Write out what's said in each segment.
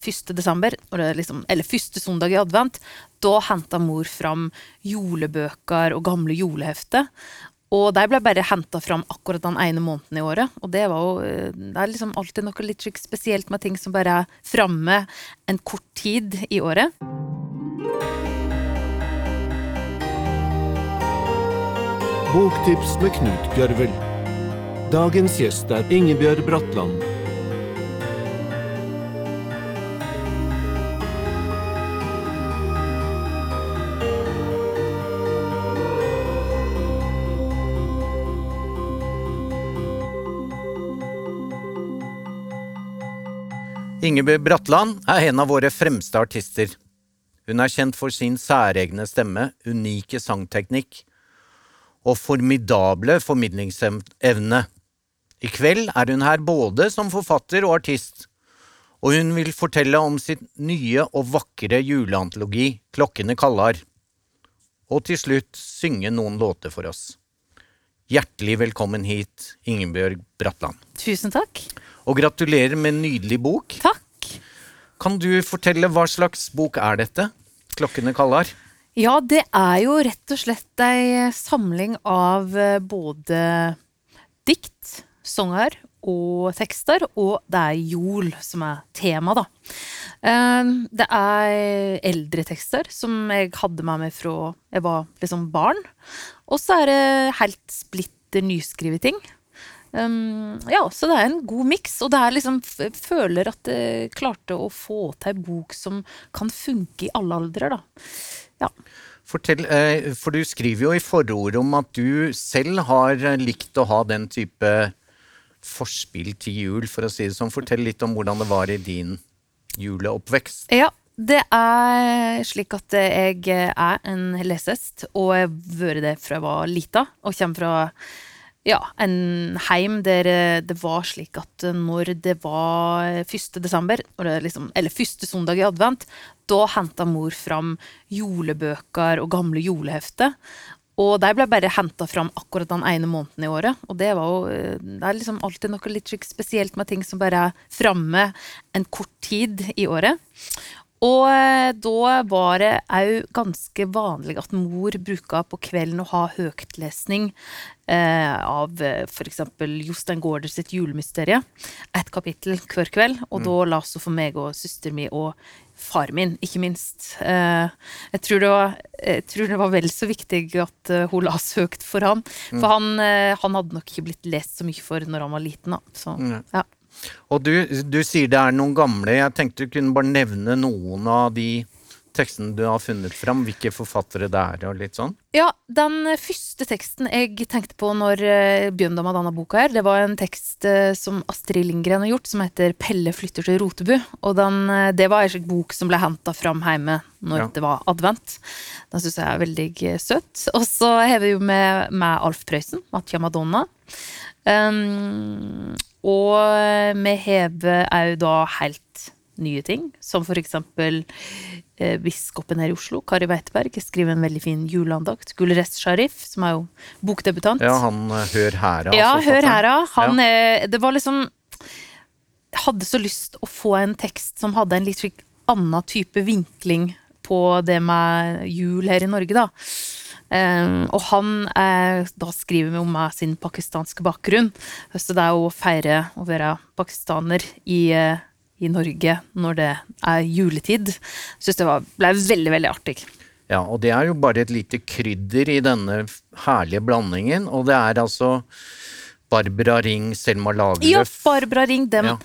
1. desember, liksom, eller første søndag i advent, da henta mor fram julebøker og gamle julehefter. Og de ble bare henta fram akkurat den ene måneden i året. Og det var jo eh, Det er liksom alltid noe litt spesielt med ting som bare er framme en kort tid i året. Boktips med Knut Gørvel. Dagens gjest er Ingebjørg Bratland. Ingebjørg Bratland er en av våre fremste artister. Hun er kjent for sin særegne stemme, unike sangteknikk og formidable formidlingsevne. I kveld er hun her både som forfatter og artist, og hun vil fortelle om sitt nye og vakre juleantologi Klokkene kallar, og til slutt synge noen låter for oss. Hjertelig velkommen hit, Ingebjørg Bratland. Tusen takk. Og gratulerer med en nydelig bok. Takk. Kan du fortelle hva slags bok er dette? 'Klokkene kaller. Ja, det er jo rett og slett ei samling av eh, både dikt, sanger og tekster, og det er jol som er tema, da. Eh, det er eldre tekster som jeg hadde med meg fra jeg var liksom barn. Og så er det helt splitter nyskrevet ting. Um, ja, så det er en god miks, og det er liksom føler at jeg klarte å få til ei bok som kan funke i alle aldre, da. Ja. Fortell, eh, for du skriver jo i forordet om at du selv har likt å ha den type forspill til jul, for å si det sånn. Fortell litt om hvordan det var i din juleoppvekst. Ja, det er slik at jeg er en lesehest, og jeg har vært det fra jeg var lita, og kommer fra ja, en heim der eh, det var slik at eh, når det var 1. desember, liksom, eller første søndag i advent, da henta mor fram julebøker og gamle julehefter. Og de ble bare henta fram akkurat den ene måneden i året. Og det jo eh, Det er liksom alltid noe litt spesielt med ting som bare er framme en kort tid i året. Og da var det òg ganske vanlig at mor bruka på kvelden å ha høytlesning eh, av eh, f.eks. Jostein Gaarder sitt julemysterie. Et kapittel hver kveld. Og mm. da la hun for meg og søsteren min og far min, ikke minst. Eh, jeg, tror var, jeg, tror det var, vel så viktig at uh, hun la høyt for han. For mm. han, han, hadde nok ikke blitt lest så mye for når han var liten. Da. Så, mm. ja. Og du, du, sier det er noen gamle. Jeg tenkte du kunne bare nevne noen av de tekstene du har funnet fram. Hvilke forfattere det er, og litt sånn. Ja, den første teksten jeg tenkte på når begynte hadde denne boka her, det var en tekst uh, som Astrid Lindgren har gjort, som heter 'Pelle flytter til Rotebu'. Og den, uh, det var slik bok som ble henta fram hjemme når ja. det var advent. Den syns jeg er veldig søt. Og så har vi jo med, med Alf Prøysen, 'Matja Madonna'. Um, og vi hever òg da helt nye ting, som for eksempel eh, biskopen her i Oslo, Kari Weiteberg, skriver en veldig fin juleandakt. Gulrest Sharif, som er jo bokdebutant. Ja, han uh, Hør hæra. Ja, Hør hæra. Han ja. eh, Det var liksom hadde så lyst å få en tekst som hadde en litt annen type vinkling på det med jul her i Norge, da. Um, og han eh, da skriver om om sin pakistanske bakgrunn. Så det er å feire å være pakistaner i, uh, i Norge når det er juletid. Syns det var, ble veldig, veldig artig. Ja, og det er jo bare et lite krydder i denne herlige blandingen. Og det er altså Barbara Ring, Selma Lagerlöf Ja, Barbara Ring. Dem, ja.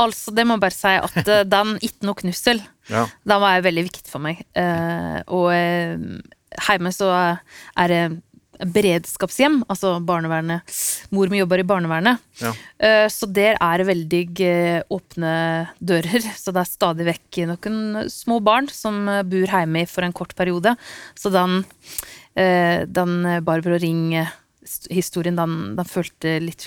Altså, det må jeg bare si at uh, den 'Ikke noe knussel', ja. den var veldig viktig for meg. Uh, og hjemme så er det beredskapshjem, altså barnevernet. Mor mi jobber i barnevernet. Ja. Eh, så der er det veldig eh, åpne dører. Så det er stadig vekk noen små barn som bor hjemme for en kort periode. Så den, eh, den Barbro Ring-historien, den, den, følte litt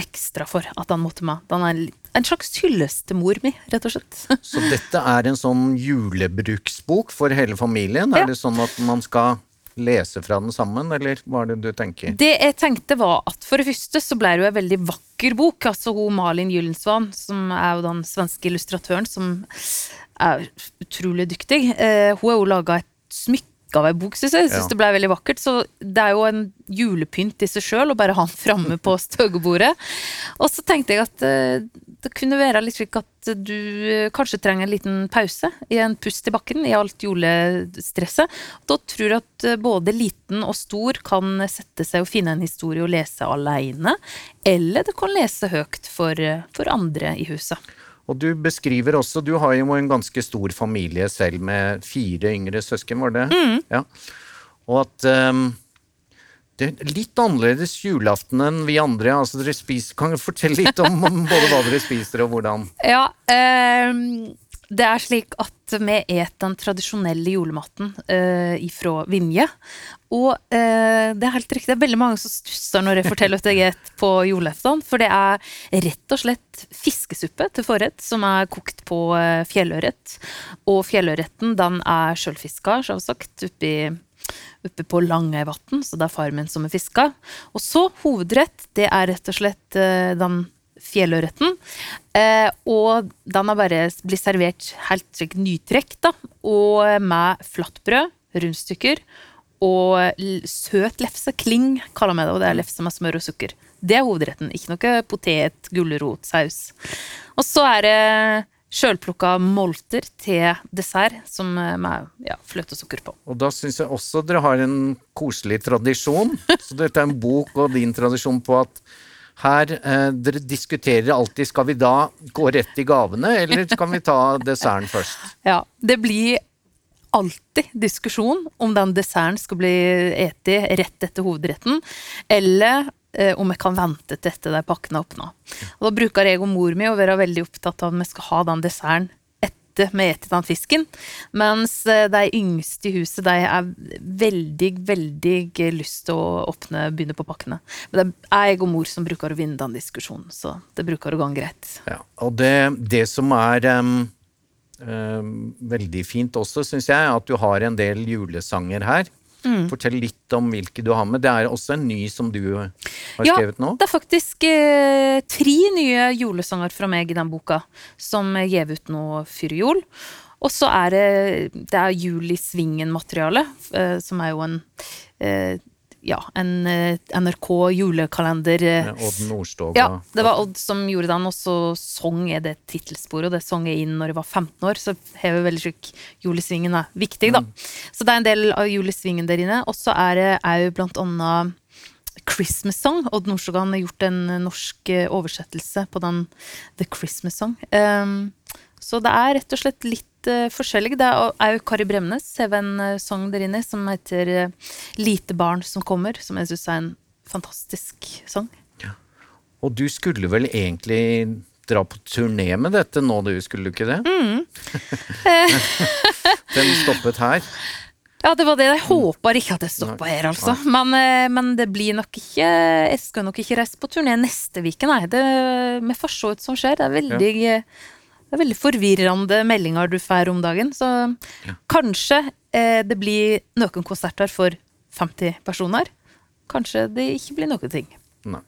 ekstra for at han måtte med. Den er en slags hyllest til mor mi, rett og slett. Så dette er en sånn julebruksbok for hele familien? Ja. Er det sånn at man skal lese fra den sammen, eller hva er det du tenker? Det jeg tenkte var at for det første så ble det jo en veldig vakker bok. Altså hun Malin Gyllensvan, som er jo den svenske illustratøren som er utrolig dyktig. Eh, hun har jo laga et smykke av ei bok, syns jeg. Jeg syns Ja. det ble veldig vakkert. Så det er jo en julepynt i seg sjøl å bare ha den framme på støgebordet. Og så tenkte jeg at eh, det kunne være litt slik at du eh, kanskje trenger en liten pause i en pust i bakken i alt julestresset. Da tror jeg at eh, både liten og stor kan sette seg og finne en historie å lese alene, eller det kan lese høyt for, eh, for andre i huset. Og du beskriver også, du har jo en ganske stor familie selv med fire yngre søsken, var det? Ja. Og at ehm, det er litt annerledes julaften enn vi andre. altså dere spiser, Kan du fortelle litt om, både hva dere spiser og hvordan? Ja, eh, det er slik at vi et den tradisjonelle julematen eh, ifra Vinje. Og eh, det er helt riktig, det er veldig mange som stusser når jeg forteller at jeg et på julaften. For det er rett og slett fiskesuppe til forrett som er kokt på uh, fjellørret. Og fjellørreten den er sjølfiska, sjølsagt, oppi oppe på Langøyvatn, så det er far min som er fiska. Og så hovedrett, det er rett og slett eh, den fjellørreten. Eh, og den har bare blitt servert helt sikkert nytrekt, da. Og med flatbrød, rundstykker og søt lefse. Kling kaller vi det, og det er lefse med smør og sukker. Det er hovedretten, ikke noe potet, gulrot, saus. Og så er det sjølplukka molter til dessert, som eh, med ja, fløte og sukker på. Og da syns jeg også dere har en koselig tradisjon. Så dette er en bok og din tradisjon på at her eh, Dere diskuterer alltid skal vi da gå rett i gavene, eller skal vi ta desserten først? Ja, det blir alltid diskusjon om den desserten skal bli eti rett etter hovedretten, eller om jeg kan vente til etter de pakkene er åpna. Da bruker jeg og mor mi å være veldig opptatt av om vi skal ha den desserten etter vi spiser den fisken, mens eh, de yngste i huset de er veldig, veldig lyst til å åpne, begynne på pakkene. Men det er jeg og mor som bruker å vinne den diskusjonen, så det bruker å gå greit. Ja, og det, det som er em, veldig fint også, syns jeg, at du har en del julesanger her. Fortell litt om hvilke du har med. Det er også en ny som du har skrevet nå. Ja, Det er faktisk eh, tre nye julesanger fra meg i den boka, som er gitt ut nå før jul. Og så er det, det er Jul i svingen-materiale, eh, som er jo en eh, ja, en eh, NRK julekalender. eh, Odd Nordstoga. ja, det var Odd som gjorde den, og så sang jeg det tittelsporet, og det sang jeg inn når jeg var 15 år, så har jeg veldig slik Julesvingen er viktig, da. Så det er en del av Julesvingen der inne. Og så er det òg blant annet Christmas Song. Odd Nordstoga har gjort en norsk eh, oversettelse på den The Christmas Song. Um, så det er rett og slett litt uh, forskjellig. Det er jo Kari Bremnes har en eh, sang der inne som heter eh, 'Lite barn som kommer', som jeg syns er en fantastisk sang. Og du skulle vel egentlig dra på turné med dette nå, du skulle du ikke det? Mm. Den stoppet her. Ja, det var det. Jeg håper ikke at det stopper her, altså. Men, men det blir nok ikke Jeg skal nok ikke reise på turné neste uke, nei. Det, vi får se hva som skjer. Det er veldig, det er veldig forvirrende meldinger du får om dagen. Så kanskje eh, det blir noen konserter for 50 personer. Kanskje det ikke blir noen ting. Nei.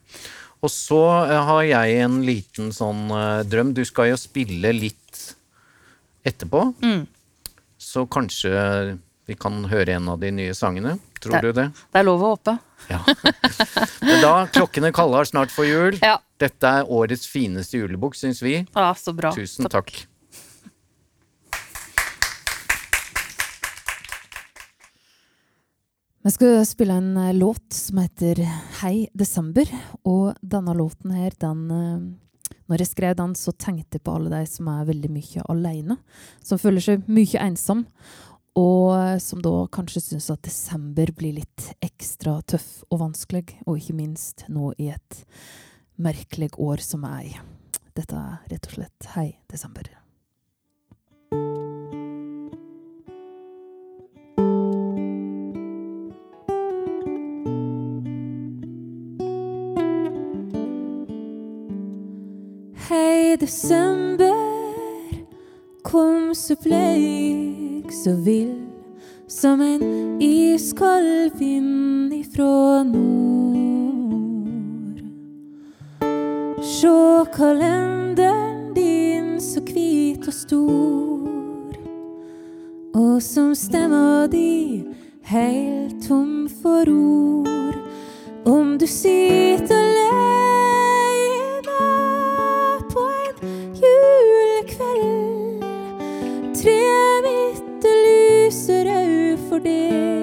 Og så eh, har jeg en liten sånn eh, drøm. Du skal jo spille litt etterpå. Mm. Så kanskje vi kan høre en av de nye sangene. Tror Det- du det? Det er lov å håpe. Ja. Men da, klokkene kaller snart for jul. Ja. Dette er årets fineste julebukk, syns vi. Ja, så bra. Tusen takk. Jeg skal spille en eh, låt som heter Hei desember, og denne låten her, den eh, Når jeg skrev den, så tenkte jeg på alle de som er veldig mye alene, som føler seg mye ensom, og eh, som da kanskje syns at desember blir litt ekstra tøff og vanskelig, og ikke minst nå i et merkelig år som er i. Dette er rett og slett Hei desember. Hei, desember, kom så bleik, så vill, som en iskald vind ifra nord. Kalenderen din så hvit og stor, og som stemma di heilt tom for ord. Om du sitter alene på en julekveld, tre mitt lyser au for deg.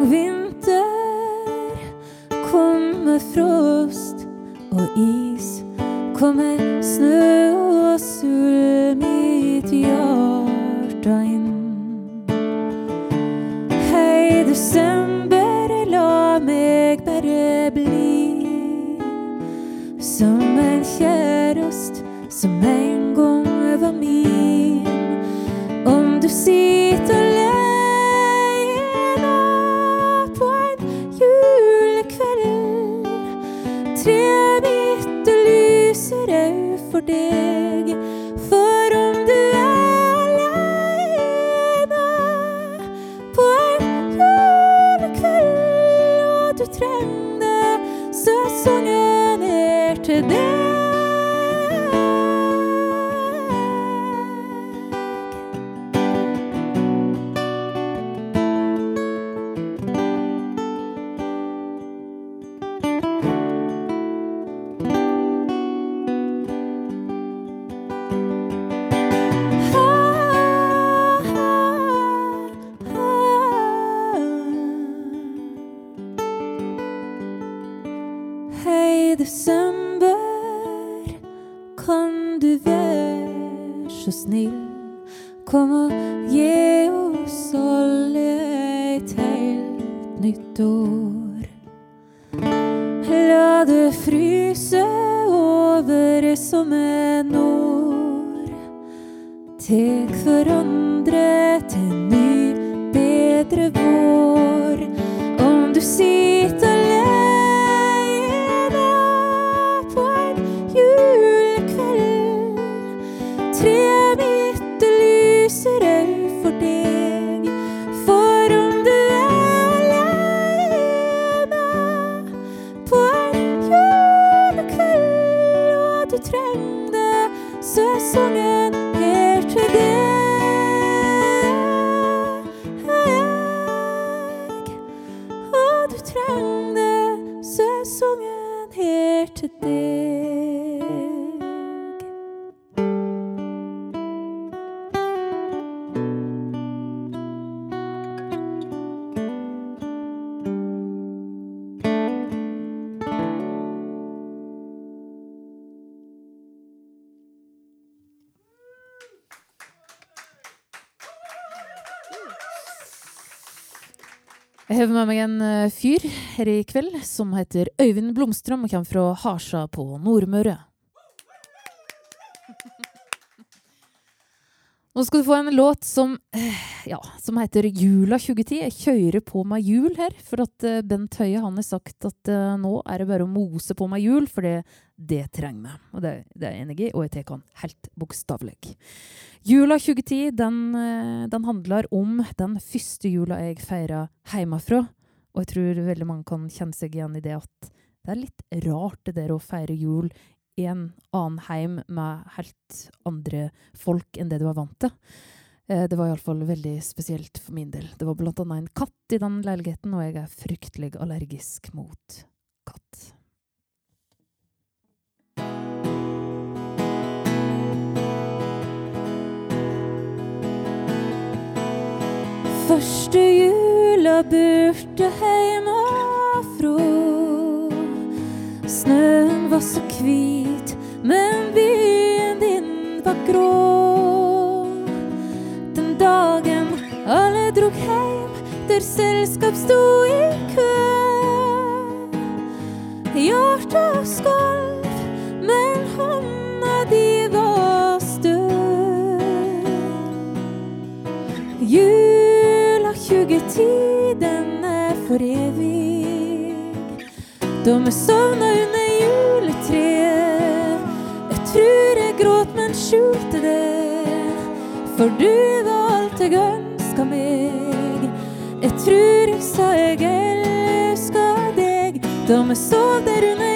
Kong vinter kommer frost og is. kommer snø og sul mitt hjarta au desember, kan du være så snill? Kom og gi oss alle et helt nytt år. Så Jeg har med meg en eh, fyr her i kveld som heter Øyvind Blomstrøm og kommer fra Harsa på Nordmøre. Nå skal du få en låt som, ja, som heter Jula 2010. Jeg kjører på meg jul her, for at eh, Bent Høie han har sagt at eh, nå er det bare å mose på meg jul, for det, det trenger vi. Og det, det er jeg enig i, og jeg tar han helt bokstavelig. Jula 2010 den, eh, den handler om den første jula jeg feira hjemmefra. Og jeg tror veldig mange kan kjenne seg igjen i det at det er litt rart det der å feire jul i en annen heim med helt andre folk enn det du var vant til. Eh, Det var iallfall veldig spesielt for min del. Det var blant annet en katt i den leiligheten, og jeg er fryktelig allergisk mot katt. Første jula burde heimafrå. Snøen så hvit, men byen din var grå. Den dagen alle drog heim, der selskap sto i kø. Hjertet skalv, men hånda di var stø. Jula 2010, den er for evig. Da vi sovna for du valgte jeg ønska meg. Jeg trur jeg sa jeg elska deg da vi sov der under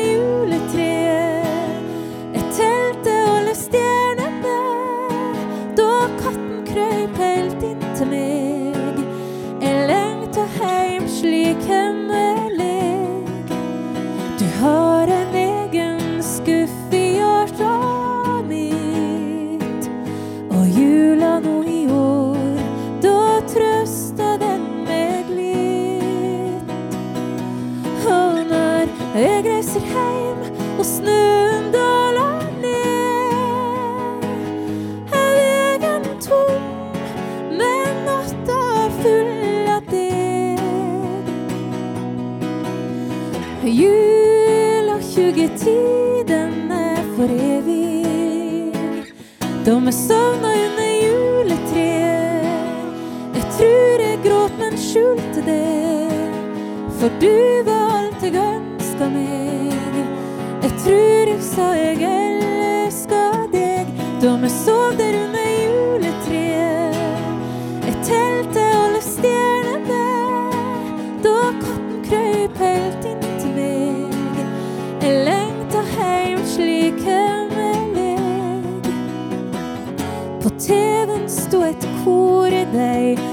skjulte det. For du var alt jeg ønska meg. Jeg tror jeg sa jeg elska deg da vi sov der under juletreet. Jeg telte alle stjernene da katten krøyp helt inntil meg. Jeg lengta heim slik hemmelig. På TV-en sto et kor i deg.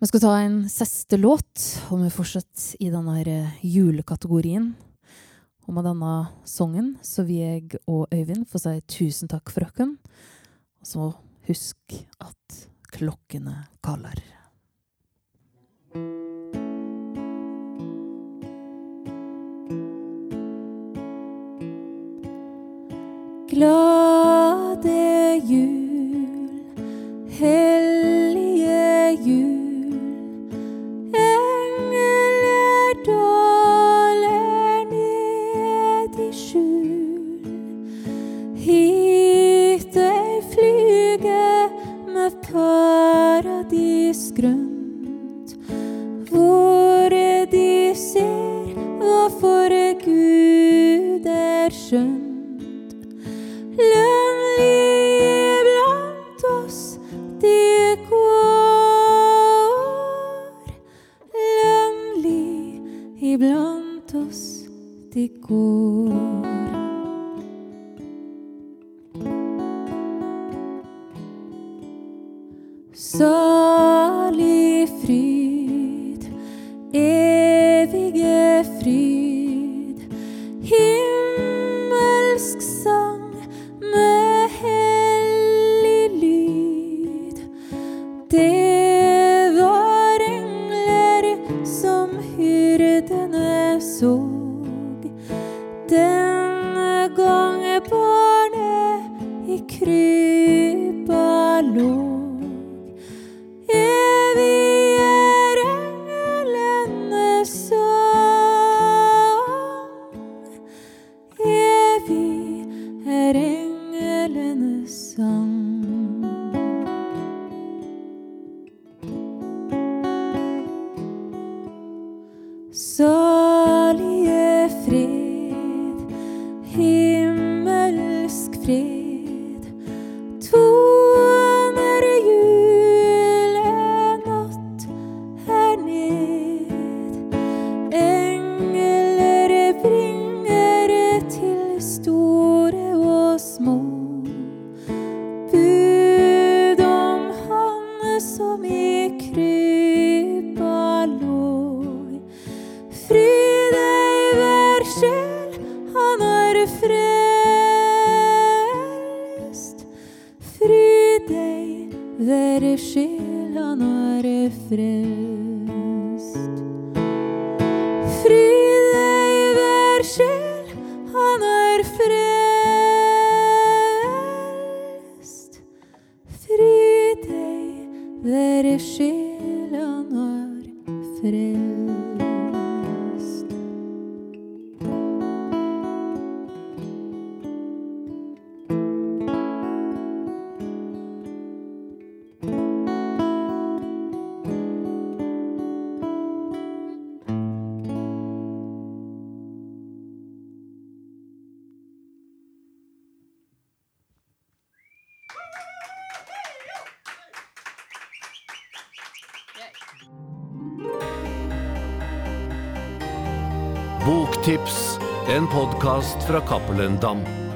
Vi skal ta en siste låt, og vi fortsetter i denne eh, julekategorien. Og med denne sangen så vil jeg og Øyvind få si tusen takk for dere. Og så husk at klokkene kaller. Glade jul. Hey. Hver når han Boktips, en podkast fra Cappelen Dam.